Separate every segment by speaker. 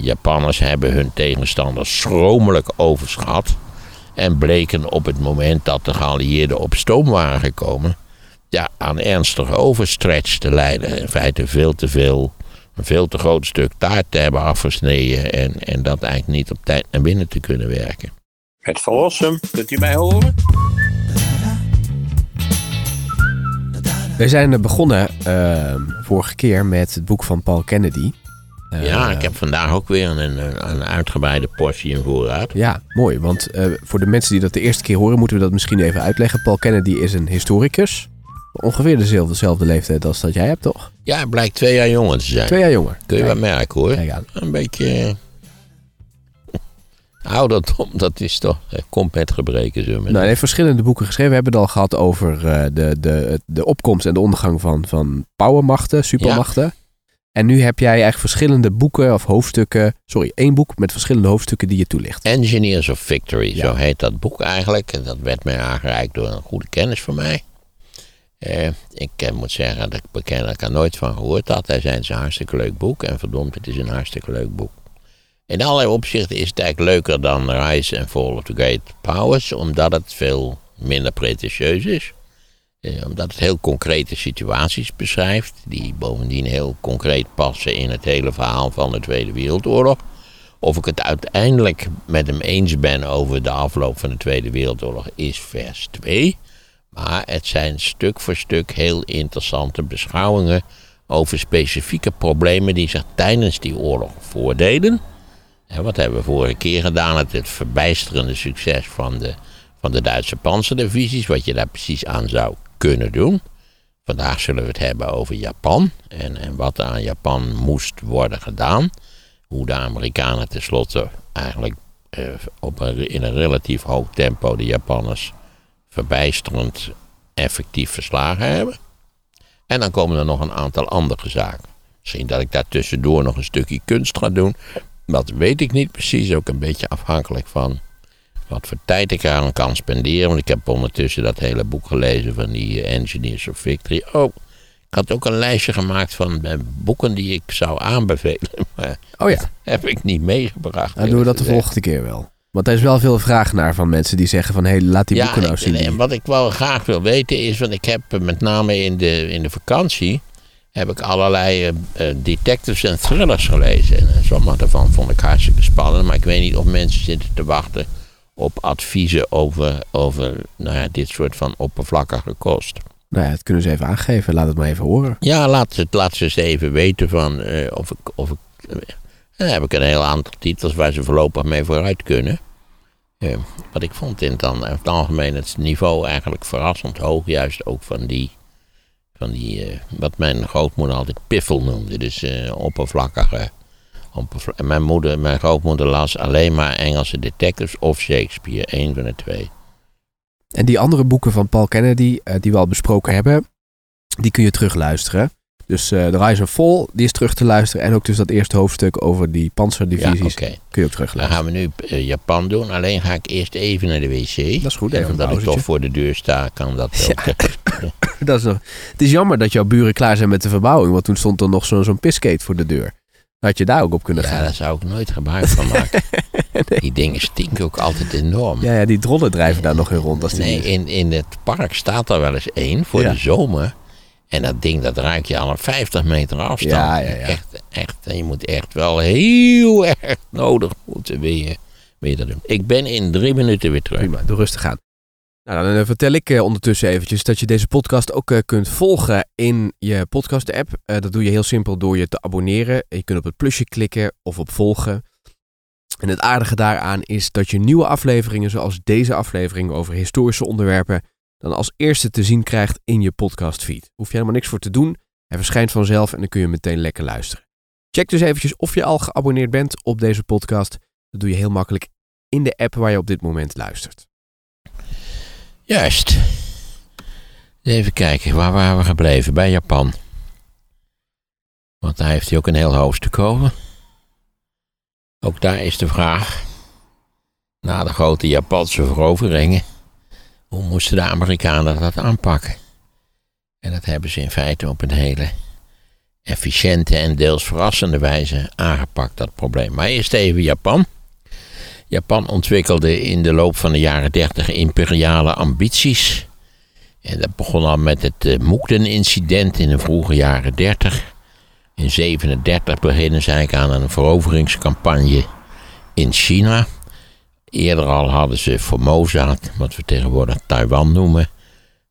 Speaker 1: Japanners hebben hun tegenstanders schromelijk overschat. En bleken op het moment dat de geallieerden op stoom waren gekomen. Ja, aan ernstige overstretch te leiden. In feite veel te veel. Een veel te groot stuk taart te hebben afgesneden. En, en dat eigenlijk niet op tijd naar binnen te kunnen werken.
Speaker 2: Het verlossen, kunt u mij horen?
Speaker 3: We zijn begonnen uh, vorige keer met het boek van Paul Kennedy.
Speaker 1: Uh, ja, ik heb vandaag ook weer een, een uitgebreide portie in voorraad.
Speaker 3: Ja, mooi. Want uh, voor de mensen die dat de eerste keer horen, moeten we dat misschien even uitleggen. Paul Kennedy is een historicus. Ongeveer dezelfde, dezelfde leeftijd als dat jij hebt, toch?
Speaker 1: Ja, hij blijkt twee jaar jonger te zijn.
Speaker 3: Twee jaar jonger.
Speaker 1: Kun je wel merken hoor. Een beetje Ouderdom, dat is toch, komt met gebreken. Zo
Speaker 3: nou, hij heeft verschillende boeken geschreven. We hebben het al gehad over de, de, de opkomst en de ondergang van, van powermachten, supermachten. En nu heb jij eigenlijk verschillende boeken of hoofdstukken. Sorry, één boek met verschillende hoofdstukken die je toelicht.
Speaker 1: Engineers of Victory, zo heet dat boek eigenlijk. En dat werd mij aangereikt door een goede kennis van mij. Uh, ik uh, moet zeggen dat ik beken dat ik er nooit van gehoord had. Hij zei, het is een hartstikke leuk boek. En verdomd, het is een hartstikke leuk boek. In allerlei opzichten is het eigenlijk leuker dan Rise and Fall of the Great Powers, omdat het veel minder pretentieus is. Eh, omdat het heel concrete situaties beschrijft, die bovendien heel concreet passen in het hele verhaal van de Tweede Wereldoorlog. Of ik het uiteindelijk met hem eens ben over de afloop van de Tweede Wereldoorlog is vers 2. Maar het zijn stuk voor stuk heel interessante beschouwingen over specifieke problemen die zich tijdens die oorlog voordeden wat hebben we vorige keer gedaan? Het, het verbijsterende succes van de, van de Duitse panzerdivisies. Wat je daar precies aan zou kunnen doen. Vandaag zullen we het hebben over Japan. En, en wat er aan Japan moest worden gedaan. Hoe de Amerikanen tenslotte eigenlijk eh, op in een relatief hoog tempo de Japanners verbijsterend effectief verslagen hebben. En dan komen er nog een aantal andere zaken. Misschien dat ik daar tussendoor nog een stukje kunst ga doen. Dat weet ik niet precies. Ook een beetje afhankelijk van wat voor tijd ik aan kan spenderen. Want ik heb ondertussen dat hele boek gelezen van die eh, Engineers of Victory. Oh, ik had ook een lijstje gemaakt van eh, boeken die ik zou aanbevelen. Maar
Speaker 3: oh ja.
Speaker 1: heb ik niet meegebracht.
Speaker 3: Dan doen we dat de volgende keer wel. Want er is wel veel vraag naar van mensen die zeggen van... hé, hey, laat die boeken nou zien.
Speaker 1: En wat ik wel graag wil weten is... want ik heb met name in de, in de vakantie heb ik allerlei uh, detectives en thrillers gelezen. En sommige daarvan vond ik hartstikke spannend. Maar ik weet niet of mensen zitten te wachten op adviezen over, over nou ja, dit soort van oppervlakkige kost.
Speaker 3: Nou ja, dat kunnen ze even aangeven. Laat het maar even horen.
Speaker 1: Ja, laat, het, laat ze eens even weten van uh, of ik... Of ik dan heb ik een heel aantal titels waar ze voorlopig mee vooruit kunnen. Uh, wat ik vond in het, dan, in het algemeen het niveau eigenlijk verrassend hoog. Juist ook van die van die, wat mijn grootmoeder altijd piffel noemde. Dus oppervlakkige. En mijn, moeder, mijn grootmoeder las alleen maar Engelse detectives of Shakespeare. één van de twee.
Speaker 3: En die andere boeken van Paul Kennedy, uh, die we al besproken hebben, die kun je terugluisteren. Dus uh, The Rise and Fall, die is terug te luisteren. En ook dus dat eerste hoofdstuk over die panzerdivisies ja, okay. kun je ook terugluisteren.
Speaker 1: Dan gaan we nu uh, Japan doen. Alleen ga ik eerst even naar de wc.
Speaker 3: Dat is goed, even
Speaker 1: Omdat ik toch voor de deur sta, kan dat.
Speaker 3: Ja. dat is nog... Het is jammer dat jouw buren klaar zijn met de verbouwing. Want toen stond er nog zo'n zo piskate voor de deur. Had je daar ook op kunnen
Speaker 1: ja,
Speaker 3: gaan?
Speaker 1: Ja, daar zou ik nooit gebruik van maken. Die dingen stinken ook altijd enorm.
Speaker 3: Ja, ja die drollen drijven daar nog in rond. Als
Speaker 1: nee, in, in het park staat er wel eens één voor de zomer. En dat ding, dat ruik je al een 50 meter afstand.
Speaker 3: Ja, ja, ja.
Speaker 1: Echt, echt, en je moet echt wel heel erg nodig moeten weer, weer dat doen. Ik ben in drie minuten weer terug.
Speaker 3: Prima, doe rustig aan. Nou, dan eh, vertel ik eh, ondertussen eventjes dat je deze podcast ook eh, kunt volgen in je podcast-app. dat doe je heel simpel door je te abonneren. Je kunt op het plusje klikken of op volgen. En het aardige daaraan is dat je nieuwe afleveringen, zoals deze aflevering over historische onderwerpen, dan als eerste te zien krijgt in je podcastfeed. Hoef je helemaal niks voor te doen. Hij verschijnt vanzelf en dan kun je meteen lekker luisteren. Check dus eventjes of je al geabonneerd bent op deze podcast. Dat doe je heel makkelijk in de app waar je op dit moment luistert.
Speaker 1: Juist. Even kijken, waar waren we gebleven? Bij Japan. Want daar heeft hij ook een heel hoofdstuk over. Ook daar is de vraag. Na de grote Japanse veroveringen hoe moesten de Amerikanen dat aanpakken? En dat hebben ze in feite op een hele efficiënte en deels verrassende wijze aangepakt, dat probleem. Maar eerst even Japan. Japan ontwikkelde in de loop van de jaren 30 imperiale ambities. En dat begon al met het uh, Mukden-incident in de vroege jaren 30. In 37 beginnen ze eigenlijk aan een veroveringscampagne in China. Eerder al hadden ze Formosa, wat we tegenwoordig Taiwan noemen,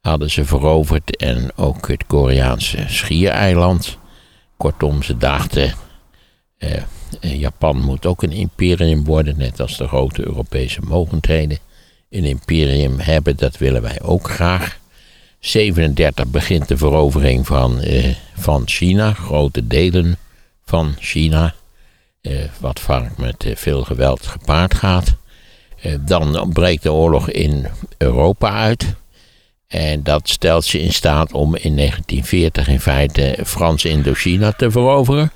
Speaker 1: hadden ze veroverd en ook het Koreaanse schiereiland. Kortom, ze dachten, eh, Japan moet ook een imperium worden, net als de grote Europese mogendheden een imperium hebben, dat willen wij ook graag. 37 begint de verovering van, eh, van China, grote delen van China, eh, wat vaak met veel geweld gepaard gaat. Dan breekt de oorlog in Europa uit. En dat stelt ze in staat om in 1940 in feite Frans Indochina te veroveren.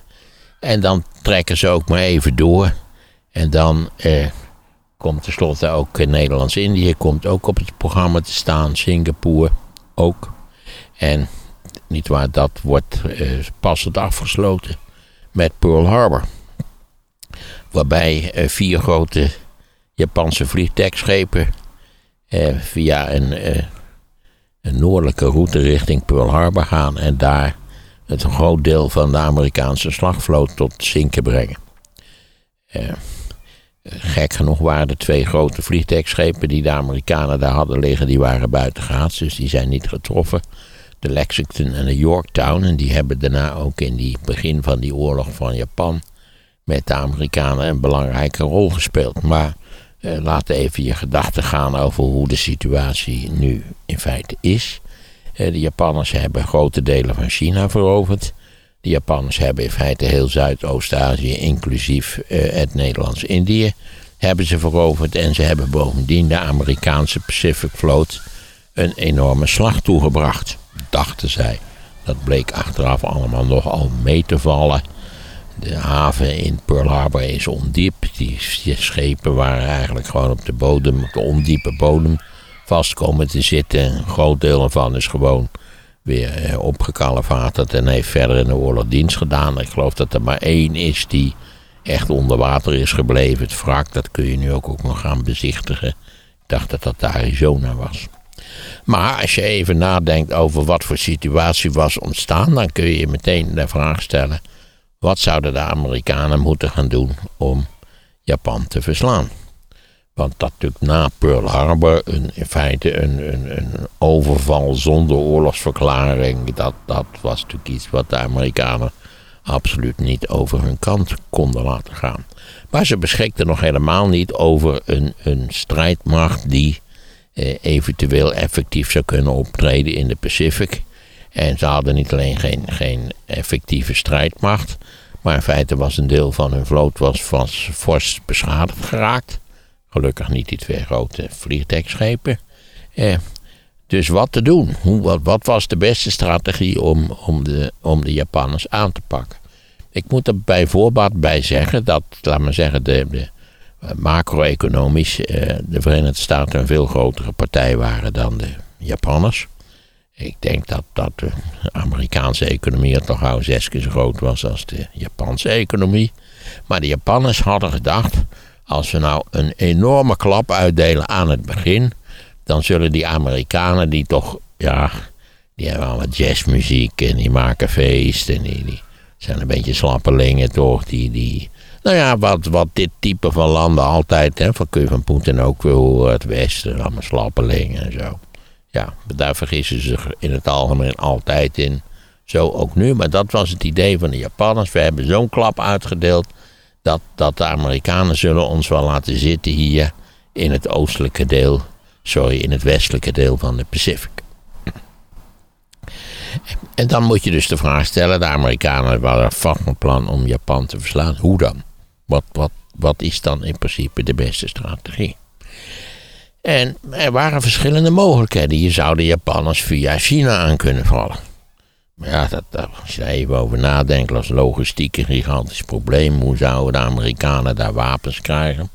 Speaker 1: En dan trekken ze ook maar even door. En dan eh, komt tenslotte ook Nederlands-Indië komt ook op het programma te staan. Singapore ook. En niet waar, dat wordt eh, passend afgesloten met Pearl Harbor. Waarbij eh, vier grote Japanse vliegtuigschepen eh, via een, eh, een noordelijke route richting Pearl Harbor gaan en daar het groot deel van de Amerikaanse slagvloot tot zinken brengen. Eh, gek genoeg waren de twee grote vliegtuigschepen die de Amerikanen daar hadden liggen, die waren buitengaats, dus die zijn niet getroffen. De Lexington en de Yorktown, en die hebben daarna ook in die begin van die oorlog van Japan met de Amerikanen een belangrijke rol gespeeld. Maar uh, laat even je gedachten gaan over hoe de situatie nu in feite is. Uh, de Japanners hebben grote delen van China veroverd. De Japanners hebben in feite heel Zuidoost-Azië, inclusief uh, het Nederlands-Indië, hebben ze veroverd. En ze hebben bovendien de Amerikaanse Pacific Vloot een enorme slag toegebracht, dachten zij. Dat bleek achteraf allemaal nogal mee te vallen. De haven in Pearl Harbor is ondiep. Die, schepen waren eigenlijk gewoon op de bodem, op de ondiepe bodem vast komen te zitten. Een groot deel ervan is gewoon weer eh, opgekalevaterd en heeft verder in de oorlog dienst gedaan. Ik geloof dat er maar één is die echt onder water is gebleven. Het wrak, dat kun je nu ook, ook nog gaan bezichtigen. Ik dacht dat dat de Arizona was. Maar als je even nadenkt over wat voor situatie was ontstaan, dan kun je je meteen de vraag stellen: wat zouden de Amerikanen moeten gaan doen om Japan te verslaan? Want dat natuurlijk na Pearl Harbor een, in feite een, een, een overval zonder oorlogsverklaring, dat, dat was natuurlijk iets wat de Amerikanen absoluut niet over hun kant konden laten gaan. Maar ze beschikten nog helemaal niet over een, een strijdmacht die eh, eventueel effectief zou kunnen optreden in de Pacific. En ze hadden niet alleen geen, geen effectieve strijdmacht, maar in feite was een deel van hun vloot was, was beschadigd geraakt. Gelukkig niet die twee grote vliegtuigschepen. Eh, dus wat te doen? Hoe, wat, wat, was de beste strategie om, om, de, om de Japanners aan te pakken? Ik moet er bij voorbaat bij zeggen dat, laat maar zeggen, de, de macro-economisch eh, de Verenigde Staten een veel grotere partij waren dan de Japanners. Ik denk dat, dat de Amerikaanse economie toch gauw zes keer zo groot was als de Japanse economie. Maar de Japanners hadden gedacht, als we nou een enorme klap uitdelen aan het begin, dan zullen die Amerikanen die toch, ja, die hebben allemaal jazzmuziek en die maken feest en die, zijn een beetje slappelingen toch, die, die, nou ja, wat, wat dit type van landen altijd, hè, van kun je van Poetin ook weer horen, het Westen, allemaal slappelingen en zo. Ja, daar vergissen ze zich in het algemeen altijd in. Zo ook nu, maar dat was het idee van de Japanners. We hebben zo'n klap uitgedeeld dat, dat de Amerikanen zullen ons wel laten zitten hier in het oostelijke deel, sorry, in het westelijke deel van de Pacific. En dan moet je dus de vraag stellen, de Amerikanen waren vast van plan om Japan te verslaan. Hoe dan? Wat, wat, wat is dan in principe de beste strategie? En er waren verschillende mogelijkheden. Je zou de Japanners via China aan kunnen vallen. Maar ja, dat, daar, als je daar even over nadenkt, als logistiek een gigantisch probleem. Hoe zouden de Amerikanen daar wapens krijgen?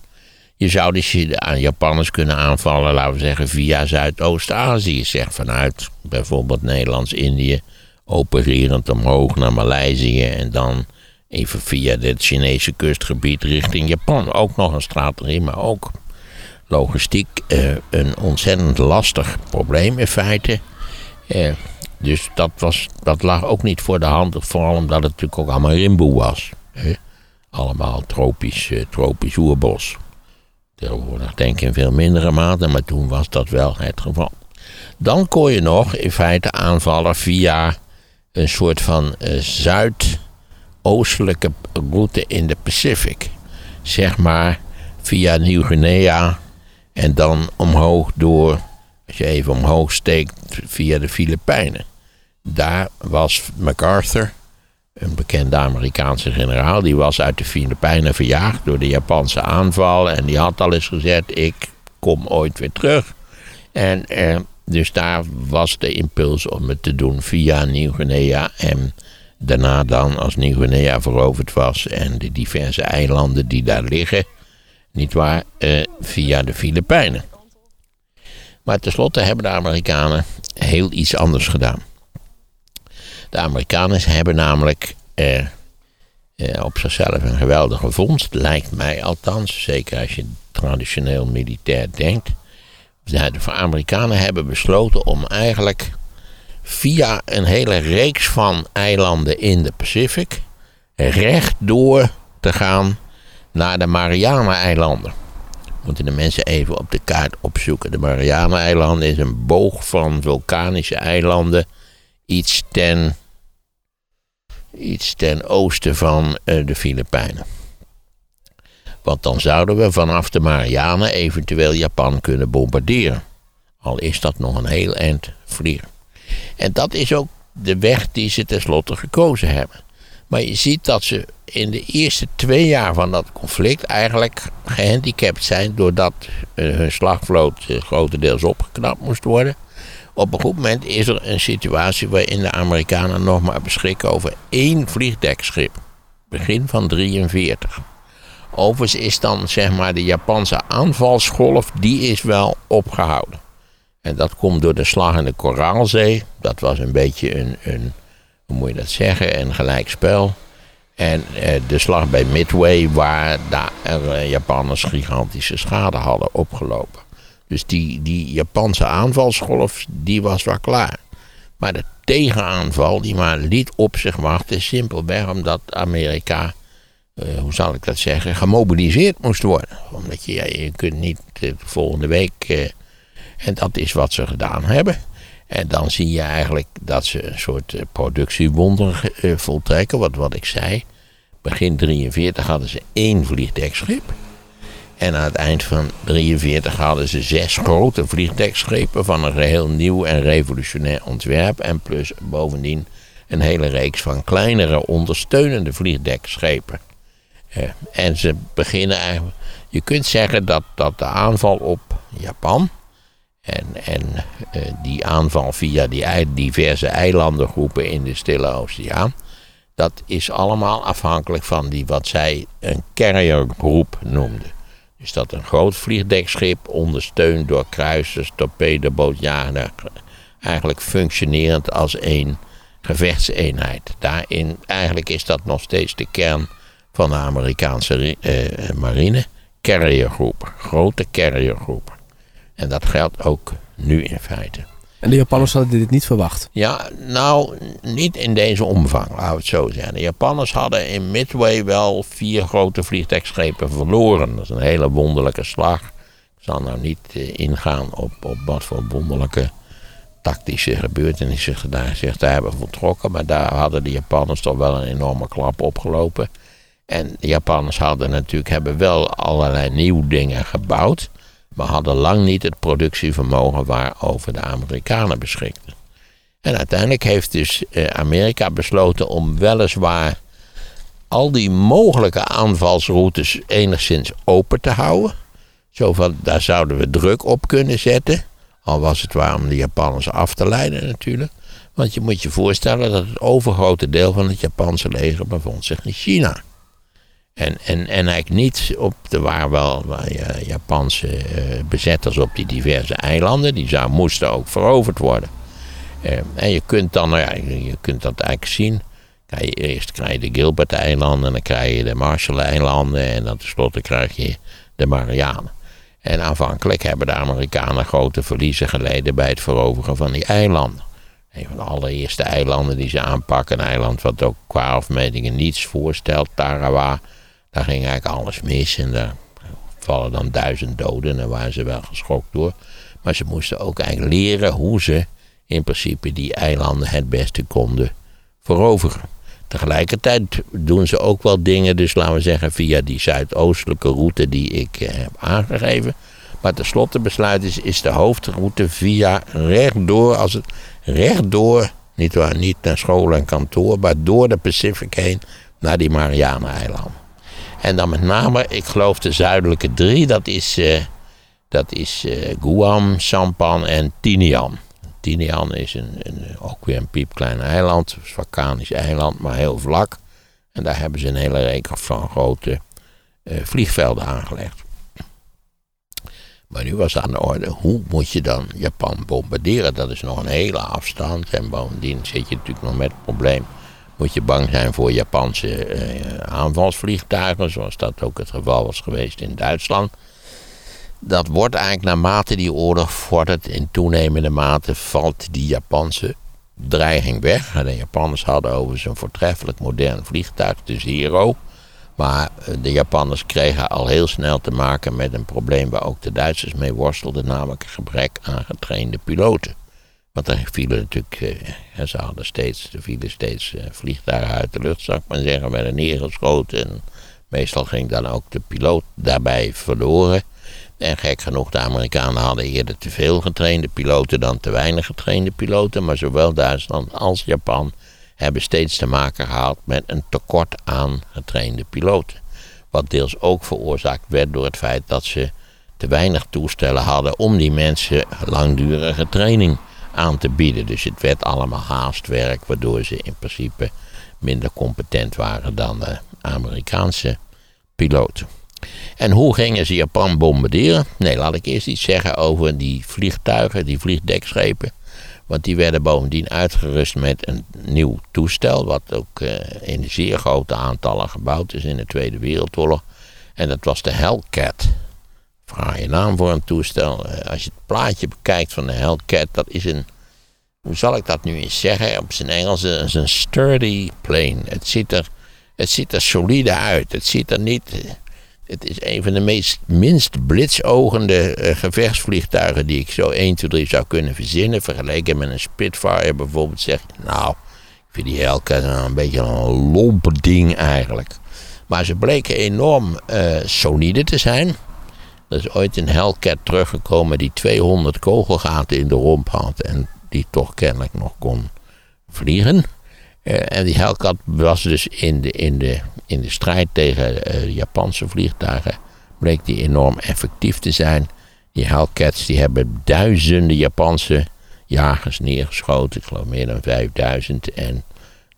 Speaker 1: Je zou dus de Japanners kunnen aanvallen, laten we zeggen, via Zuidoost-Azië. Zeg vanuit bijvoorbeeld Nederlands-Indië opererend omhoog naar Maleisië en dan even via het Chinese kustgebied richting Japan. Ook nog een strategie, maar ook logistiek eh, een ontzettend lastig probleem in feite. Eh, dus dat, was, dat lag ook niet voor de hand, vooral omdat het natuurlijk ook allemaal rimboe was. Hè? Allemaal tropisch, eh, tropisch oerbos. Tegenwoordig denk ik in veel mindere mate, maar toen was dat wel het geval. Dan kon je nog in feite aanvallen via een soort van uh, zuidoostelijke route in de Pacific. Zeg maar via Nieuw-Guinea en dan omhoog door, als je even omhoog steekt, via de Filipijnen. Daar was MacArthur, een bekende Amerikaanse generaal, die was uit de Filipijnen verjaagd door de Japanse aanval. En die had al eens gezegd: Ik kom ooit weer terug. En eh, dus daar was de impuls om het te doen via Nieuw-Guinea. En daarna dan, als Nieuw-Guinea veroverd was en de diverse eilanden die daar liggen, niet waar, eh, via de Filipijnen. Maar tenslotte hebben de Amerikanen heel iets anders gedaan. De Amerikanen hebben namelijk eh, eh, op zichzelf een geweldige vondst, lijkt mij althans, zeker als je traditioneel militair denkt. De Amerikanen hebben besloten om eigenlijk via een hele reeks van eilanden in de Pacific rechtdoor te gaan naar de Mariana-eilanden. Moeten de mensen even op de kaart opzoeken. De Mariana-eilanden is een boog van vulkanische eilanden. Iets ten, iets ten oosten van uh, de Filipijnen. Want dan zouden we vanaf de Mariana eventueel Japan kunnen bombarderen. Al is dat nog een heel eind vliegen. En dat is ook de weg die ze tenslotte gekozen hebben. Maar je ziet dat ze in de eerste twee jaar van dat conflict eigenlijk gehandicapt zijn doordat eh, hun slagvloot eh, grotendeels opgeknapt moest worden. Op een goed moment is er een situatie waarin de Amerikanen nog maar beschikken over één vliegdekschip. Begin van 43. Overigens is dan zeg maar de Japanse aanvalsgolf, die is wel opgehouden. En dat komt door de slag in de Koraalzee. Dat was een beetje een, een hoe moet je dat zeggen, een gelijkspel. En eh, de slag bij Midway, waar de uh, Japanners gigantische schade hadden opgelopen. Dus die, die Japanse aanvalsgolf, die was wel klaar. Maar de tegenaanval, die maar liet op zich wachten, simpelweg omdat Amerika, uh, hoe zal ik dat zeggen, gemobiliseerd moest worden. Omdat je, je kunt niet de volgende week, en dat is wat ze gedaan hebben. En dan zie je eigenlijk dat ze een soort eh, productiewonder eh, voltrekken. Wat, wat ik zei. Begin 43 hadden ze één vliegdekschip. En aan het eind van 43 hadden ze zes grote vliegdekschepen van een geheel nieuw en revolutionair ontwerp. En plus bovendien een hele reeks van kleinere ondersteunende vliegdekschepen. Uh, en ze beginnen eigenlijk. Je kunt zeggen dat, dat de aanval op Japan en, en uh, die aanval via die diverse eilandengroepen in de Stille Oceaan. Dat is allemaal afhankelijk van die wat zij een carriergroep noemden. Dus dat een groot vliegdekschip ondersteund door kruisers, torpedobootjagers, eigenlijk functionerend als één gevechtseenheid. Daarin, eigenlijk is dat nog steeds de kern van de Amerikaanse uh, marine. Carriergroepen, grote carriergroepen. En dat geldt ook nu in feite.
Speaker 3: En de Japanners hadden dit niet verwacht?
Speaker 1: Ja, nou, niet in deze omvang, laten we het zo zeggen. De Japanners hadden in Midway wel vier grote vliegtuigschepen verloren. Dat is een hele wonderlijke slag. Ik zal nou niet eh, ingaan op, op wat voor wonderlijke tactische gebeurtenissen daar zich daar hebben voltrokken. Maar daar hadden de Japanners toch wel een enorme klap opgelopen. En de Japanners hadden natuurlijk hebben wel allerlei nieuwe dingen gebouwd maar hadden lang niet het productievermogen waarover de Amerikanen beschikten. En uiteindelijk heeft dus eh, Amerika besloten om weliswaar al die mogelijke aanvalsroutes enigszins open te houden. Zo van, daar zouden we druk op kunnen zetten. Al was het waar om de Japanners af te leiden natuurlijk. Want je moet je voorstellen dat het overgrote deel van het Japanse leger bevond zich in China. En, en, en eigenlijk niet op de waar wel Japanse uh, bezetters op die diverse eilanden. Die zou, moesten ook veroverd worden. Eh, en je kunt dan, nou ja, je kunt dat eigenlijk zien. Eerst krijg je de Gilbert-eilanden, dan krijg je de Marshall-eilanden en dan tenslotte krijg je de Marianen. En aanvankelijk hebben de Amerikanen grote verliezen geleden bij het veroveren van die eilanden. Een van de allereerste eilanden die ze aanpakken, een eiland wat ook qua afmetingen niets voorstelt, Tarawa. Daar ging eigenlijk alles mis en daar vallen dan duizend doden en daar waren ze wel geschokt door. Maar ze moesten ook eigenlijk leren hoe ze in principe die eilanden het beste konden veroveren. Tegelijkertijd doen ze ook wel dingen, dus laten we zeggen via die zuidoostelijke route die ik eh, heb aangegeven. Maar tenslotte besluit is, is de hoofdroute via rechtdoor, als het rechtdoor, niet, waar, niet naar school en kantoor, maar door de Pacific heen naar die Mariana-eilanden. En dan met name, ik geloof de zuidelijke drie, dat is, uh, dat is uh, Guam, Sampan en Tinian. Tinian is een, een, ook weer een piepklein eiland, een vulkanisch eiland, maar heel vlak. En daar hebben ze een hele reeks van grote uh, vliegvelden aangelegd. Maar nu was aan de orde, hoe moet je dan Japan bombarderen? Dat is nog een hele afstand. En bovendien zit je natuurlijk nog met het probleem. Moet je bang zijn voor Japanse eh, aanvalsvliegtuigen, zoals dat ook het geval was geweest in Duitsland. Dat wordt eigenlijk naarmate die oorlog vordert, in toenemende mate valt die Japanse dreiging weg. De Japanners hadden overigens een voortreffelijk modern vliegtuig, de Zero. Maar eh, de Japanners kregen al heel snel te maken met een probleem waar ook de Duitsers mee worstelden, namelijk een gebrek aan getrainde piloten. Want er vielen natuurlijk, eh, ze hadden steeds, er vielen steeds eh, vliegtuigen uit de lucht, zou ik maar zeggen, werden neergeschoten. En meestal ging dan ook de piloot daarbij verloren. En gek genoeg, de Amerikanen hadden eerder te veel getrainde piloten dan te weinig getrainde piloten. Maar zowel Duitsland als Japan hebben steeds te maken gehad met een tekort aan getrainde piloten. Wat deels ook veroorzaakt werd door het feit dat ze te weinig toestellen hadden om die mensen langdurige training aan te bieden. Dus het werd allemaal haastwerk, waardoor ze in principe minder competent waren dan de Amerikaanse piloten. En hoe gingen ze Japan bombarderen? Nee, laat ik eerst iets zeggen over die vliegtuigen, die vliegdekschepen. Want die werden bovendien uitgerust met een nieuw toestel, wat ook uh, in zeer grote aantallen gebouwd is in de Tweede Wereldoorlog. En dat was de Hellcat. Je naam voor een toestel. Uh, als je het plaatje bekijkt van de Hellcat, dat is een, hoe zal ik dat nu eens zeggen, op zijn Engels, is een sturdy plane. Het ziet er, het ziet er solide uit. Het ziet er niet het is een van de meest minst blitsogende gevechtsvliegtuigen die ik zo 1, 2, 3 zou kunnen verzinnen. Vergeleken met een Spitfire bijvoorbeeld zeg je, nou, ik vind die Hellcat een beetje een lompe ding eigenlijk. Maar ze bleken enorm solide te zijn. Er is ooit een Hellcat teruggekomen die 200 kogelgaten in de romp had en die toch kennelijk nog kon vliegen. Uh, en die Hellcat was dus in de, in de in de strijd tegen de Japanse vliegtuigen bleek die enorm effectief te zijn. Die Hellcats die hebben duizenden Japanse jagers neergeschoten. Ik geloof meer dan 5000. En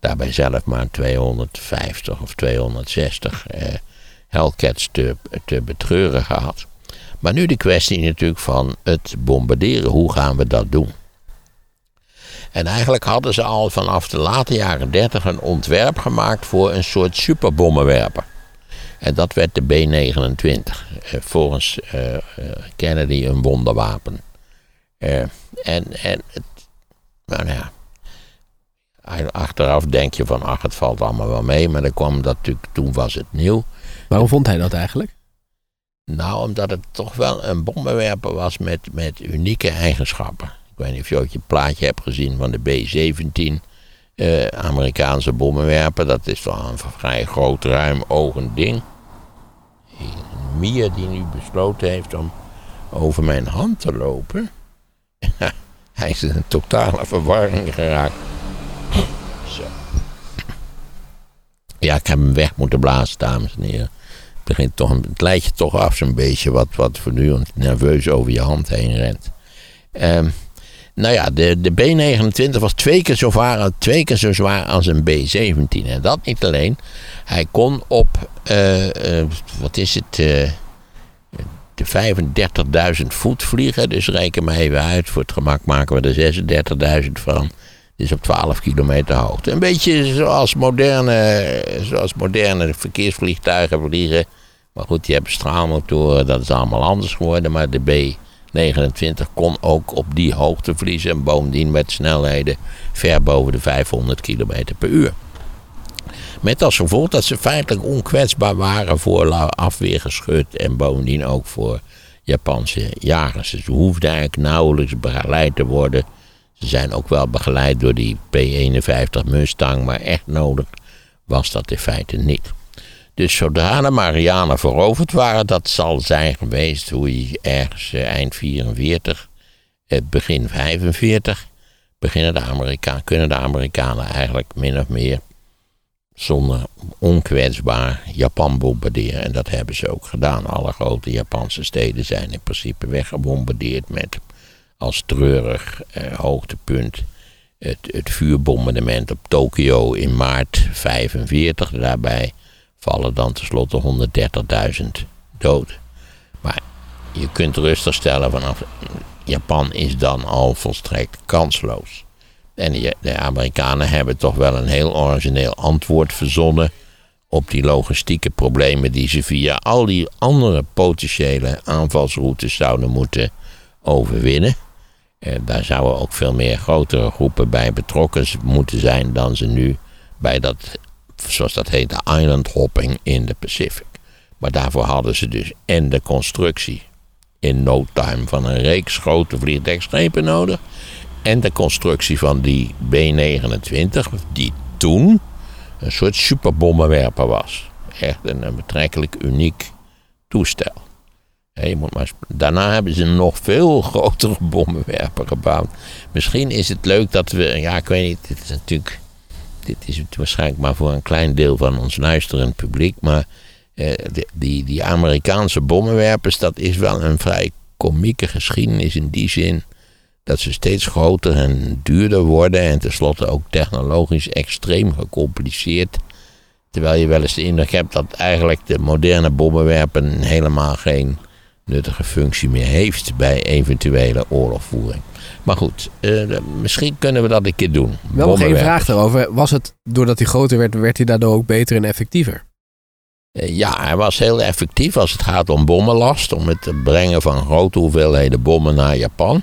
Speaker 1: daarbij zelf maar 250 of 260 eh, Hellcats te, te betreuren gehad. Maar nu de kwestie natuurlijk van het bombarderen. Hoe gaan we dat doen? En eigenlijk hadden ze al vanaf de late jaren 30 een ontwerp gemaakt voor een soort superbommenwerper. En dat werd de B-29. Eh, volgens uh, Kennedy een wonderwapen. En en het, nou ja, achteraf denk je van ach, het valt allemaal wel mee. Maar dan kwam dat natuurlijk, toen was het nieuw.
Speaker 3: Waarom vond hij dat eigenlijk?
Speaker 1: Nou, omdat het toch wel een bommenwerper was met, met unieke eigenschappen. Ik weet niet of je ooit je plaatje hebt gezien van de B-17. Uh, Amerikaanse bommenwerper. Dat is wel een vrij groot, ruim ogend ding. Mia die nu besloten heeft om over mijn hand te lopen. Hij is in een totale verwarring geraakt. Zo. Ja, ik heb hem weg moeten blazen, dames en heren. Begint toch, het lijkt je toch af zo'n beetje wat, wat voortdurend nerveus over je hand heen rent. Um, nou ja, de, de B29 was twee keer, zo zwaar, twee keer zo zwaar als een B17. En dat niet alleen. Hij kon op, uh, uh, wat is het, uh, de 35.000 voet vliegen. Dus reken maar even uit. Voor het gemak maken we er 36.000 van. Dus op 12 kilometer hoogte. Een beetje zoals moderne, zoals moderne verkeersvliegtuigen vliegen. Maar goed, die hebben straalmotoren, dat is allemaal anders geworden. Maar de B-29 kon ook op die hoogte vliegen. En bovendien met snelheden ver boven de 500 kilometer per uur. Met als gevolg dat ze feitelijk onkwetsbaar waren voor afweergeschut en bovendien ook voor Japanse jagers. Dus ze hoefden eigenlijk nauwelijks begeleid te worden. Ze zijn ook wel begeleid door die P-51 Mustang, maar echt nodig was dat in feite niet. Dus zodra de Marianen veroverd waren, dat zal zijn geweest hoe je ergens eh, eind 44, begin 45, beginnen de Amerikanen, kunnen de Amerikanen eigenlijk min of meer zonder onkwetsbaar Japan bombarderen. En dat hebben ze ook gedaan. Alle grote Japanse steden zijn in principe weggebombardeerd met als treurig eh, hoogtepunt het, het vuurbombardement op Tokio in maart 45. Daarbij vallen dan tenslotte 130.000 doden. Maar je kunt rustig stellen vanaf Japan is dan al volstrekt kansloos. En de Amerikanen hebben toch wel een heel origineel antwoord verzonnen op die logistieke problemen die ze via al die andere potentiële aanvalsroutes zouden moeten overwinnen. En daar zouden ook veel meer grotere groepen bij betrokken moeten zijn dan ze nu bij dat, zoals dat heet, de island hopping in de Pacific. Maar daarvoor hadden ze dus en de constructie in no time van een reeks grote vliegdekschepen nodig en de constructie van die B-29, die toen een soort superbommenwerper was. Echt een, betrekkelijk uniek toestel. moet maar, daarna hebben ze een nog veel grotere bommenwerper gebouwd. Misschien is het leuk dat we, ja, ik weet niet, dit is natuurlijk, dit is het waarschijnlijk maar voor een klein deel van ons luisterend publiek, maar eh, die, die Amerikaanse bommenwerpers, dat is wel een vrij komieke geschiedenis in die zin dat ze steeds groter en duurder worden en tenslotte ook technologisch extreem gecompliceerd. Terwijl je wel eens de indruk hebt dat eigenlijk de moderne bommenwerpen helemaal geen nuttige functie meer heeft bij eventuele oorlogvoering. Maar goed, eh, misschien kunnen we dat een keer doen.
Speaker 3: Wel geen vraag daarover. Was het, doordat hij groter werd, werd hij daardoor ook beter en effectiever?
Speaker 1: Eh, ja, hij was heel effectief als het gaat om bommenlast. Om het brengen van grote hoeveelheden bommen naar Japan.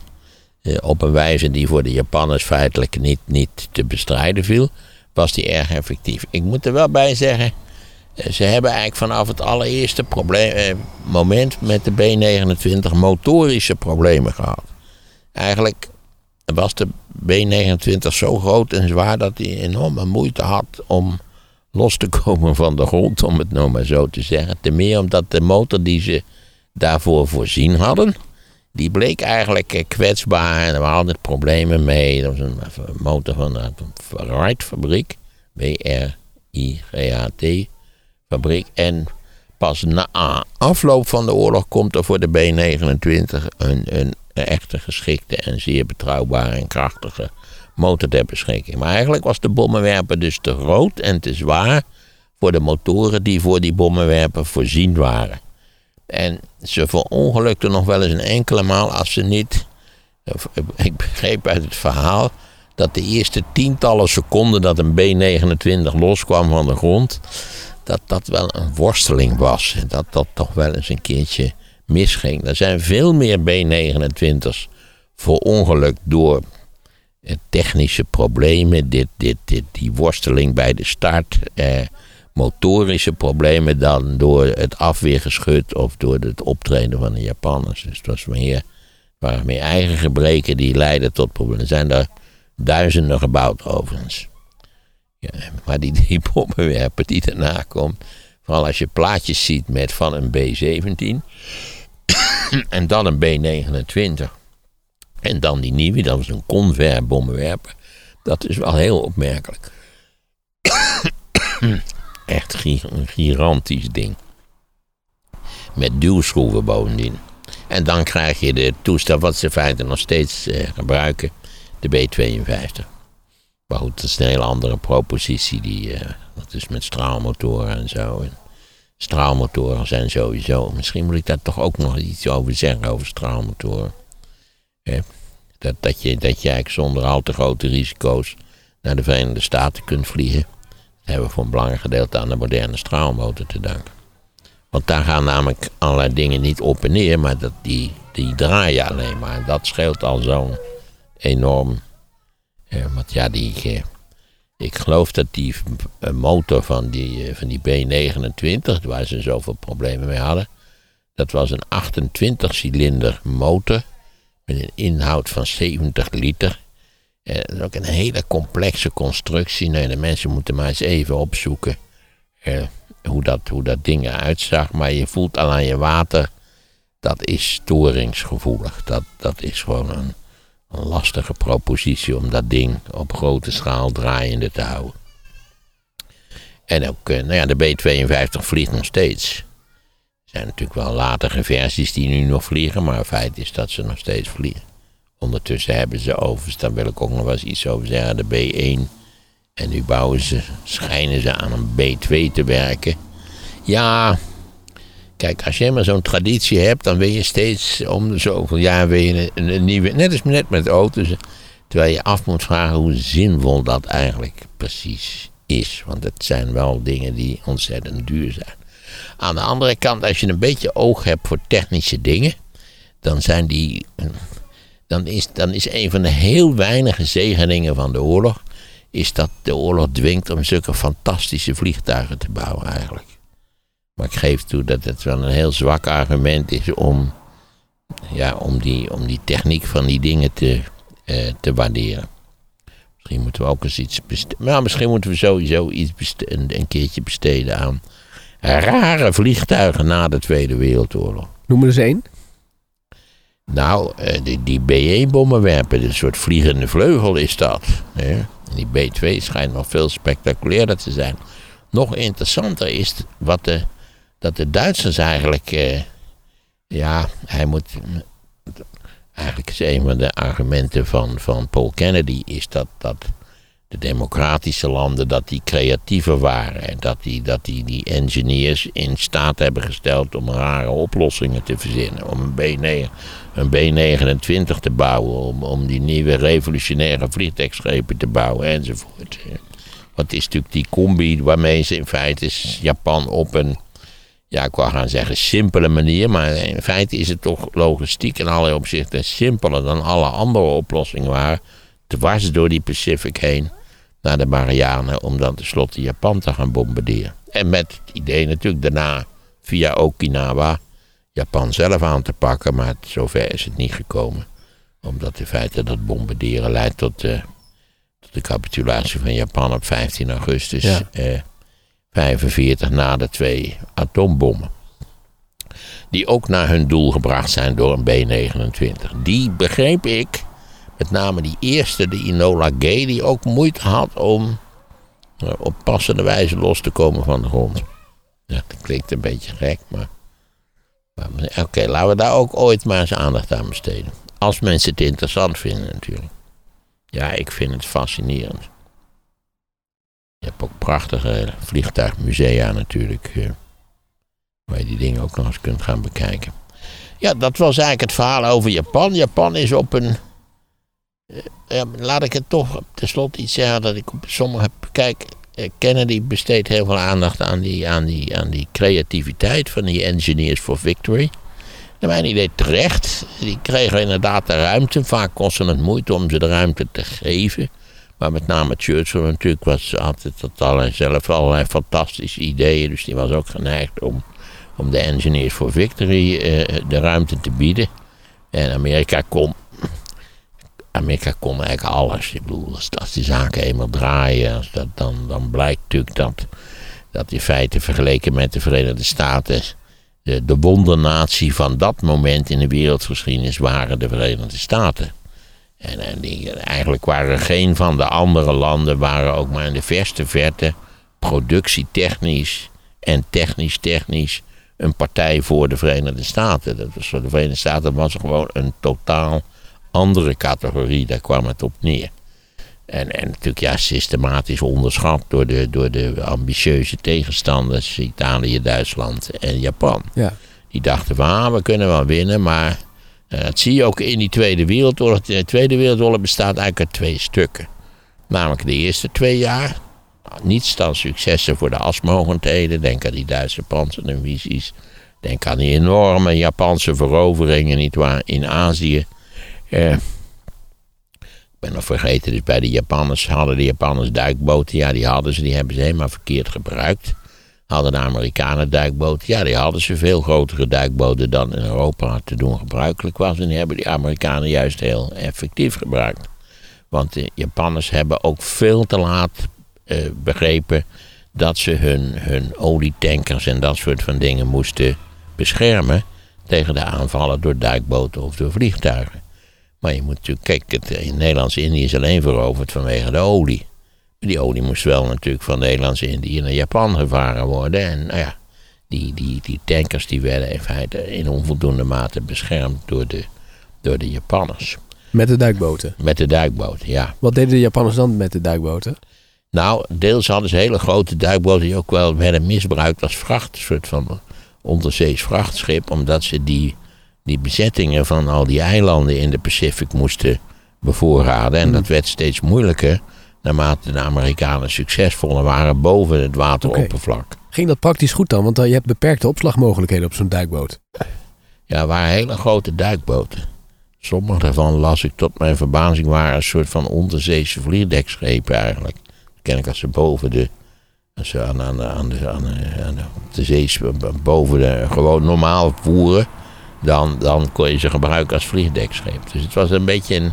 Speaker 1: Eh, op een wijze die voor de Japanners feitelijk niet, niet te bestrijden viel, was die erg effectief. Ik moet er wel bij zeggen, ze hebben eigenlijk vanaf het allereerste probleem, eh, moment met de B-29 motorische problemen gehad. Eigenlijk was de B-29 zo groot en zwaar dat hij enorme moeite had om los te komen van de grond, om het nou maar zo te zeggen. Ten meer omdat de motor die ze daarvoor voorzien hadden, die bleek eigenlijk eh, kwetsbaar en er waren altijd problemen mee. Dat was een motor van de Wright fabriek, W-R-I-G-H-T fabriek. En pas na afloop van de oorlog komt er voor de B-29 een, een echte geschikte en zeer betrouwbare en krachtige motor ter beschikking. Maar eigenlijk was de bommenwerper dus te groot en te zwaar voor de motoren die voor die bommenwerper voorzien waren. En ze verongelukte nog wel eens een enkele maal als ze niet. Ik begreep uit het verhaal dat de eerste tientallen seconden dat een B-29 loskwam van de grond, dat dat wel een worsteling was. Dat dat toch wel eens een keertje misging. Er zijn veel meer B-29's verongelukt door technische problemen, dit, dit, dit, die worsteling bij de start. Eh, motorische problemen dan door het afweergeschut of door het optreden van de Japanners. Dus het was meer, waren meer eigen gebreken die leidden tot problemen. Er zijn er duizenden gebouwd overigens. Ja, maar die, bommenwerper die daarna komt, vooral als je plaatjes ziet met van een B-17 en dan een B-29 en dan die nieuwe, dat was een Convair bommenwerper. Dat is wel heel opmerkelijk. Echt een gigantisch ding. Met duwschroeven bovendien. En dan krijg je de toestel wat ze feitelijk nog steeds eh, gebruiken. De B-52. Maar goed, dat is een hele andere propositie. Die, uh, dat is met straalmotoren en zo. En straalmotoren zijn sowieso. Misschien moet ik daar toch ook nog iets over zeggen over straalmotoren. Hè? Dat, dat, je, dat je eigenlijk zonder al te grote risico's naar de Verenigde Staten kunt vliegen. Hebben we voor een belangrijk gedeelte aan de moderne straalmotor te danken. Want daar gaan namelijk allerlei dingen niet op en neer, maar dat, die, die draaien alleen maar. Dat scheelt al zo'n enorm. Eh, want ja, die, eh, ik geloof dat die eh, motor van die, van die B29, waar ze zoveel problemen mee hadden, dat was een 28-cilinder motor met een inhoud van 70 liter. En dat is ook een hele complexe constructie. Nee, de mensen moeten maar eens even opzoeken eh, hoe, dat, hoe dat ding eruit zag. Maar je voelt al aan je water, dat is storingsgevoelig. Dat, dat is gewoon een, lastige propositie om dat ding op grote schaal draaiende te houden. En ook, eh, nou ja, de B-52 vliegt nog steeds. Er zijn natuurlijk wel latere versies die nu nog vliegen, maar het feit is dat ze nog steeds vliegen. Ondertussen hebben ze overigens, daar wil ik ook nog wel eens iets over zeggen, de B1. En nu bouwen ze, schijnen ze aan een B2 te werken. Ja, kijk, als je maar zo'n traditie hebt, dan wil je steeds om de zoveel jaar weer een, nieuwe. Net als net met auto's. Terwijl je af moet vragen hoe zinvol dat eigenlijk precies is. Want het zijn wel dingen die ontzettend duur zijn. Aan de andere kant, als je een beetje oog hebt voor technische dingen, dan zijn die. Dan is, dan is een van de heel weinige zegeningen van de oorlog. Is dat de oorlog dwingt om zulke fantastische vliegtuigen te bouwen, eigenlijk. Maar ik geef toe dat het wel een heel zwak argument is om. Ja, om die, om die techniek van die dingen te, eh, te waarderen. Misschien moeten we ook eens iets besteden. Nou, misschien moeten we sowieso iets een, een keertje besteden aan rare vliegtuigen na de Tweede Wereldoorlog.
Speaker 3: Noem er eens één.
Speaker 1: Nou, eh, die, die B-1-bommenwerper, een soort vliegende vleugel is dat. Hè? Die B-2 schijnt nog veel spectaculairder te zijn. Nog interessanter is wat de, dat de Duitsers eigenlijk. Eh, ja, hij moet. Eigenlijk is een van de argumenten van, van Paul Kennedy is dat, dat de democratische landen, dat die creatiever waren. En dat die, dat die, die engineers in staat hebben gesteld om rare oplossingen te verzinnen. Om een, B9, een B29 te bouwen, om, om die nieuwe revolutionaire vliegtuigschepen te bouwen enzovoort. Wat is natuurlijk die combi waarmee ze in feite Japan op een, ja ik wou gaan zeggen simpele manier, maar in feite is het toch logistiek in allerlei opzichten simpeler dan alle andere oplossingen waren dwars door die Pacific heen naar de Marianen om dan tenslotte Japan te gaan bombarderen. En met het idee natuurlijk daarna via Okinawa Japan zelf aan te pakken, maar zover is het niet gekomen. Omdat in feite dat bombarderen leidt tot, uh, tot de capitulatie van Japan op 15 augustus ja. eh, 45 na de twee atoombommen. Die ook naar hun doel gebracht zijn door een B-29. Die begreep ik met name die eerste, de Inola Gay, die ook moeite had om uh, op passende wijze los te komen van de grond. Ja, dat klinkt een beetje gek, maar. maar Oké, laten we daar ook ooit maar eens aandacht aan besteden. Als mensen het interessant vinden, natuurlijk. Ja, ik vind het fascinerend. Hebt ook prachtige vliegtuigmusea natuurlijk. Uh, waar je die dingen ook nog eens kunt gaan bekijken. Ja, dat was eigenlijk het verhaal over Japan. Japan is op een ja, laat ik het toch tenslotte iets zeggen dat ik op sommige. Kijk, eh, Kennedy besteedt heel veel aandacht aan die, aan die, aan die creativiteit van die Engineers for Victory. Naar mijn idee terecht. Die kregen inderdaad de ruimte. Vaak kostte het moeite om ze de ruimte te geven. Maar met name Churchill natuurlijk was altijd tot zelf allerlei fantastische ideeën. Dus die was ook geneigd om, om de Engineers for Victory eh, de ruimte te bieden. En Amerika kon Amerika kon eigenlijk alles. Als, die zaken eenmaal draaien, als dat, dan, dan blijkt natuurlijk dat, dat in feite vergeleken met de Verenigde Staten. De, de wondernatie van dat moment in de wereldgeschiedenis waren de Verenigde Staten. En, en die, eigenlijk waren geen van de andere landen, waren ook maar in de verste verte productietechnisch en technisch-technisch een partij voor de Verenigde Staten. Dat was voor de Verenigde Staten was gewoon een totaal andere categorie, daar kwam het op neer. En, en natuurlijk ja, systematisch onderschat door de, door de ambitieuze tegenstanders Italië, Duitsland en Japan.
Speaker 3: Ja.
Speaker 1: Die dachten van ah, we kunnen wel winnen, maar eh, dat zie je ook in die Tweede Wereldoorlog. De Tweede Wereldoorlog bestaat eigenlijk uit twee stukken. Namelijk de eerste twee jaar. Nou, niets dan successen voor de asmogendheden. Denk aan die Duitse panzerdivisies. Denk aan die enorme Japanse veroveringen nietwaar, in Azië. Eh, ik ben nog vergeten, dus bij de Japanners hadden de Japanners duikboten. Ja, die hadden ze, die hebben ze helemaal verkeerd gebruikt. Hadden de Amerikanen duikboten. Ja, die hadden ze veel grotere duikboten dan in Europa te doen gebruikelijk was. En die hebben die Amerikanen juist heel effectief gebruikt. Want de Japanners hebben ook veel te laat eh, begrepen dat ze hun, hun olietankers en dat soort van dingen moesten beschermen tegen de aanvallen door duikboten of door vliegtuigen. Maar je moet natuurlijk, kijk, het in Nederlands-Indië is alleen veroverd vanwege de olie. Die olie moest wel natuurlijk van Nederlands-Indië naar Japan gevaren worden. En nou ja, die, die, die tankers die werden in feite in onvoldoende mate beschermd door de, door de Japanners.
Speaker 3: Met de duikboten.
Speaker 1: Met de duikboten, ja.
Speaker 3: Wat deden de Japanners dan met de duikboten?
Speaker 1: Nou, deels hadden ze hele grote duikboten die ook wel werden misbruikt als vracht, een soort van onderzees vrachtschip, omdat ze die, die bezettingen van al die eilanden in de Pacific moesten bevoorraden. En dat werd steeds moeilijker naarmate de Amerikanen succesvoller waren boven het wateroppervlak.
Speaker 3: Ging dat praktisch goed dan? Want uh, je hebt beperkte opslagmogelijkheden op zo'n duikboot.
Speaker 1: Ja, waren hele grote duikboten. Sommige daarvan las ik tot mijn verbazing waren een soort van onderzeese vlierdekschepen eigenlijk. Ken ik als ze boven de, als ze aan, aan, aan, de, aan, de, aan de zee boven de gewoon normaal voeren, dan, dan kon je ze gebruiken als vliegdekscheep. Dus het was een beetje een.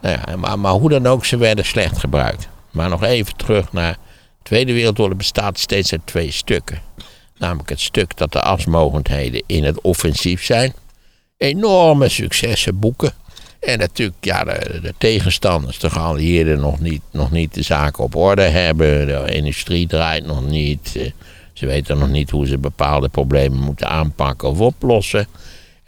Speaker 1: Nou maar, maar hoe dan ook, ze werden slecht gebruikt. Maar nog even terug naar. De Tweede Wereldoorlog bestaat steeds uit twee stukken. Namelijk het stuk dat de asmogendheden in het offensief zijn. Enorme successen boeken. En natuurlijk, ja, de, de, tegenstanders, de geallieerden, nog niet, nog niet de zaken op orde hebben. De industrie draait nog niet. Ze weten nog niet hoe ze bepaalde problemen moeten aanpakken of oplossen.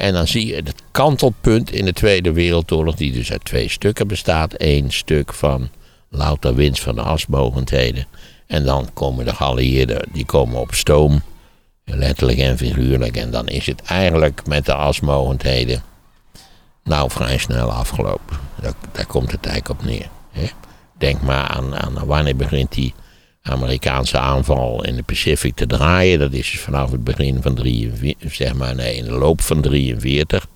Speaker 1: En dan zie je het kantelpunt in de Tweede Wereldoorlog, die dus uit twee stukken bestaat. Eén stuk van louter winst van de asmogendheden. En dan komen de geallieerden, die komen op stoom. Letterlijk en figuurlijk. En dan is het eigenlijk met de asmogendheden nou vrij snel afgelopen. Daar, komt het eigenlijk op neer. Hè? Denk maar aan, aan wanneer begint die Amerikaanse aanval in de Pacific te draaien. Dat is dus vanaf het begin van 43, zeg maar, nee, in de loop van 43.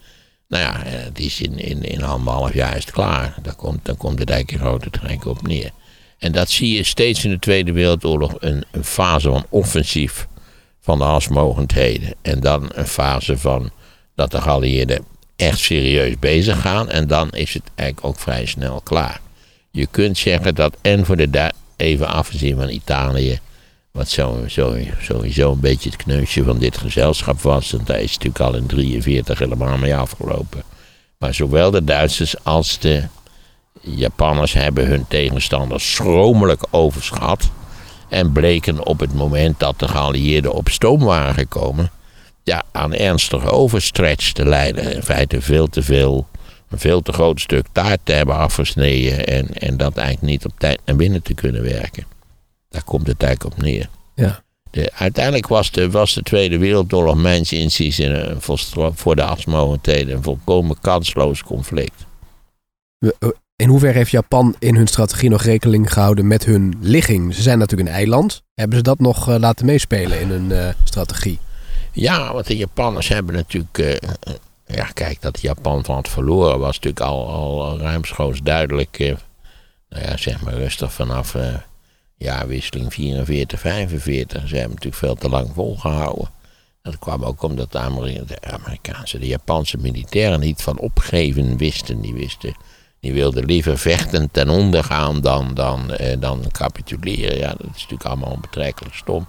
Speaker 1: Nou ja, het is in, in, in anderhalf jaar is klaar. Dan komt, dan komt het eigenlijk een grote trek op neer. En dat zie je steeds in de Tweede Wereldoorlog een, een fase van offensief van de asmogendheden. En dan een fase van dat de geallieerden echt serieus bezig gaan. En dan is het eigenlijk ook vrij snel klaar. Je kunt zeggen dat en voor de even afgezien van Italië. Wat zo, zo, sowieso een beetje het kneusje van dit gezelschap was. Want daar is natuurlijk al in 43 helemaal mee afgelopen. Maar zowel de Duitsers als de Japanners hebben hun tegenstanders schromelijk overschat. En bleken op het moment dat de geallieerden op stoom waren gekomen ja, aan ernstige overstretch te leiden. In feite veel te veel, een veel te groot stuk taart te hebben afgesneden en, en dat eigenlijk niet op tijd naar binnen te kunnen werken. Daar komt het eigenlijk op neer.
Speaker 3: Ja.
Speaker 1: De, uiteindelijk was de, was de Tweede Wereldoorlog, mijns inziens, een, voor de asmogendheden een volkomen kansloos conflict.
Speaker 3: In hoeverre heeft Japan in hun strategie nog rekening gehouden met hun ligging? Ze zijn natuurlijk een eiland. Hebben ze dat nog uh, laten meespelen in hun uh, strategie?
Speaker 1: Ja, want de Japanners hebben natuurlijk. Uh, ja, kijk, dat Japan van het verloren was natuurlijk al, al ruimschoots duidelijk. Uh, nou ja, zeg maar rustig vanaf uh, jaarwisseling 44, 45. Ze hebben natuurlijk veel te lang volgehouden. Dat kwam ook omdat de, de Amerikaanse, de Japanse militairen niet van opgeven wisten. Die wisten, die wilden liever vechten ten onder gaan dan, dan, dan capituleren. Ja, dat is natuurlijk allemaal betrekkelijk stom.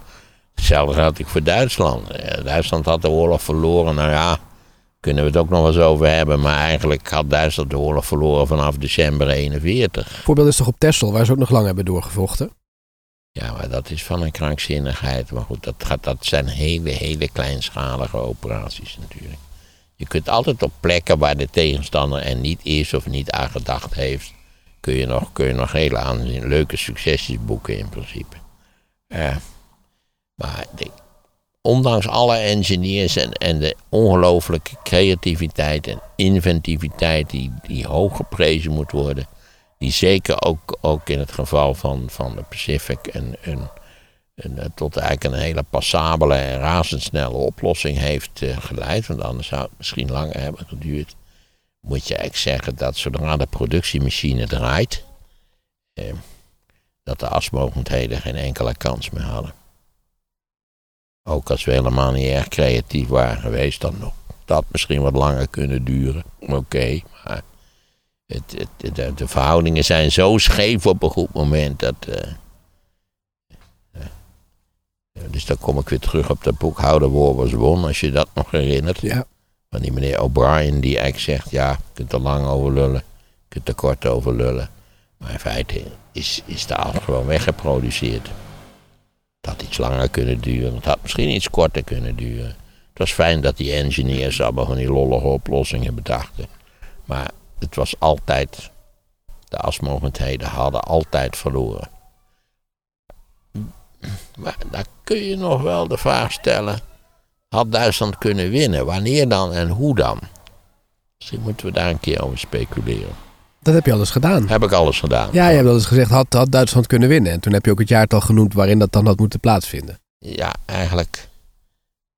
Speaker 1: Hetzelfde had ik voor Duitsland. Duitsland had de oorlog verloren. Nou ja, kunnen we het ook nog wel eens over hebben. Maar eigenlijk had Duitsland de oorlog verloren vanaf december 41.
Speaker 3: Voorbeeld is toch op Texel, waar ze ook nog lang hebben doorgevochten?
Speaker 1: Ja, maar dat is van een krankzinnigheid. Maar goed, dat, gaat, dat zijn hele, hele kleinschalige operaties natuurlijk. Je kunt altijd op plekken waar de tegenstander er niet is of niet aan gedacht heeft, kun je nog, kun je nog hele leuke successies boeken in principe. Eh, maar de- ondanks alle engineers en, en de ongelooflijke creativiteit en inventiviteit die, die hoog geprezen moet worden, die zeker ook, ook in het geval van, van de Pacific een, een, eh, tot eigenlijk een hele passabele en razendsnelle oplossing heeft eh, geleid, want anders zou het misschien langer hebben geduurd, moet je eigenlijk zeggen dat zodra de productiemachine draait, eh, dat de asmogendheden geen enkele kans meer hadden. Ook als we helemaal niet erg creatief waren geweest, dan nog. Dat misschien wat langer kunnen duren. Oké, maar het, het, de, de verhoudingen zijn zo scheef op een goed moment dat. eh, eh, dus dan kom ik weer terug op dat boekhouder was won, als je dat nog herinnert.
Speaker 3: Ja.
Speaker 1: Van die meneer O'Brien die eigenlijk zegt, ja, je kunt er lang over lullen, je kunt er kort over lullen. Maar in feite is, is de as gewoon weggeproduceerd. Het had iets langer kunnen duren, het had misschien iets korter kunnen duren. Het was fijn dat die engineers allemaal van die lollige oplossingen bedachten. Maar het was altijd, de asmogendheden hadden altijd verloren. Maar daar kun je nog wel de vraag stellen, had Duitsland kunnen winnen? Wanneer dan en hoe dan? Misschien moeten we daar een keer over speculeren.
Speaker 3: Dat heb je al eens gedaan.
Speaker 1: Heb ik alles gedaan?
Speaker 3: Ja, je hebt al eens gezegd, had, had Duitsland kunnen winnen. En toen heb je ook het jaartal genoemd waarin dat dan had moeten plaatsvinden.
Speaker 1: Ja, eigenlijk.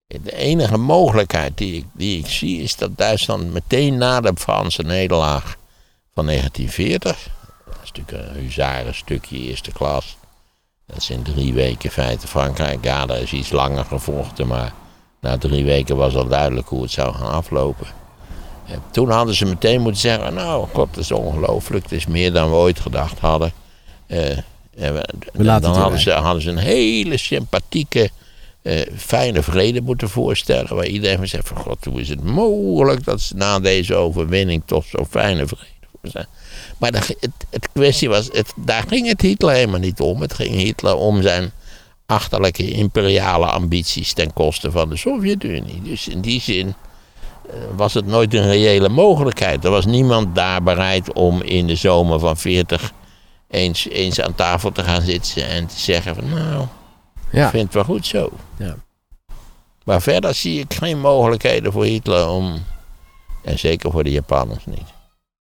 Speaker 1: De enige mogelijkheid die ik, die ik zie is dat Duitsland meteen na de Franse nederlaag van 1940. Dat is natuurlijk een huzarenstukje eerste klas. Dat is in drie weken in feite Frankrijk. Ja, daar is iets langer gevochten, maar na drie weken was al duidelijk hoe het zou gaan aflopen. En toen hadden ze meteen moeten zeggen: Nou, god, dat is ongelooflijk. Het is meer dan we ooit gedacht hadden. Eh, en we- dan hadden ze, hadden ze een hele sympathieke, eh, fijne vrede moeten voorstellen. Waar iedereen van zegt: van God, hoe is het mogelijk dat ze na deze overwinning toch zo'n fijne vrede voor zijn? Maar de, het, het kwestie was: het, daar ging het Hitler helemaal niet om. Het ging Hitler om zijn achterlijke imperiale ambities ten koste van de Sovjet-Unie. Dus in die zin was het nooit een reële mogelijkheid. Er was niemand daar bereid om in de zomer van 40 eens, eens aan tafel te gaan zitten en te zeggen van nou, ik
Speaker 3: Ja.
Speaker 1: vind het wel goed zo.
Speaker 3: Ja.
Speaker 1: Maar verder zie ik geen mogelijkheden voor Hitler om, en zeker voor de Japanners niet.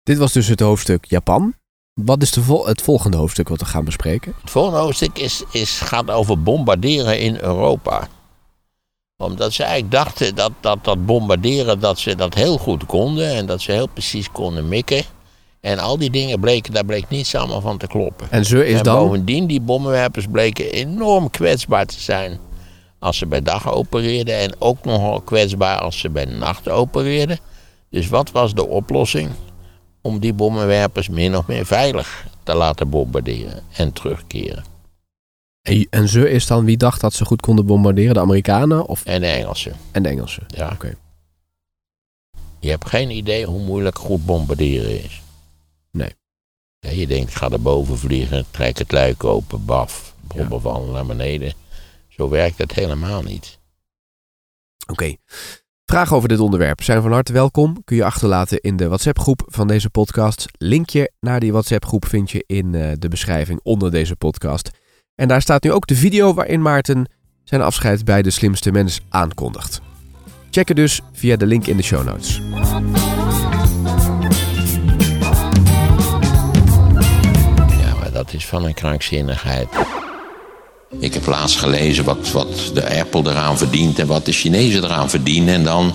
Speaker 3: Dit was dus het hoofdstuk Japan. Wat is de vol- het volgende hoofdstuk wat we gaan bespreken?
Speaker 1: Het volgende hoofdstuk is, is, gaat over bombarderen in Europa. Omdat ze eigenlijk dachten dat, dat dat bombarderen dat ze dat heel goed konden en dat ze heel precies konden mikken. En al die dingen bleken, daar bleek niets allemaal van te kloppen.
Speaker 3: En ze is
Speaker 1: en
Speaker 3: dan...
Speaker 1: bovendien, die bommenwerpers bleken enorm kwetsbaar te zijn als ze bij dag opereerden. En ook nogal kwetsbaar als ze bij nacht opereerden. Dus wat was de oplossing? Om die bommenwerpers min of meer veilig te laten bombarderen en terugkeren.
Speaker 3: En, en ze is dan wie dacht dat ze goed konden bombarderen? De Amerikanen of,
Speaker 1: En de Engelsen.
Speaker 3: en de Engelsen?
Speaker 1: Ja.
Speaker 3: Oké.
Speaker 1: Je hebt geen idee hoe moeilijk goed bombarderen is.
Speaker 3: Nee.
Speaker 1: Ja, je denkt, ga er boven vliegen, trek het luik open, baf, bommen vallen naar beneden. Zo werkt het helemaal niet.
Speaker 3: Oké. Vragen over dit onderwerp zijn van harte welkom. Kun je achterlaten in de WhatsApp-groep van deze podcast. Linkje naar die WhatsApp-groep vind je in eh, de beschrijving onder deze podcast. En daar staat nu ook de video waarin Maarten zijn afscheid bij de slimste mens aankondigt. Check het dus via de link in de show notes.
Speaker 1: Ja, maar dat is van een krankzinnigheid. Ik heb laatst gelezen wat, wat de Apple eraan verdient en wat de Chinezen eraan verdienen. En dan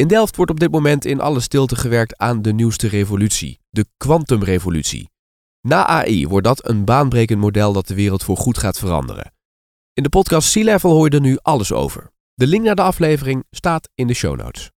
Speaker 3: In Delft wordt op dit moment in alle stilte gewerkt aan de nieuwste revolutie, de kwantumrevolutie. Na AI wordt dat een baanbrekend model dat de wereld voor goed gaat veranderen. In de podcast Sea Level hoor je er nu alles over. De link naar de aflevering staat in de show notes.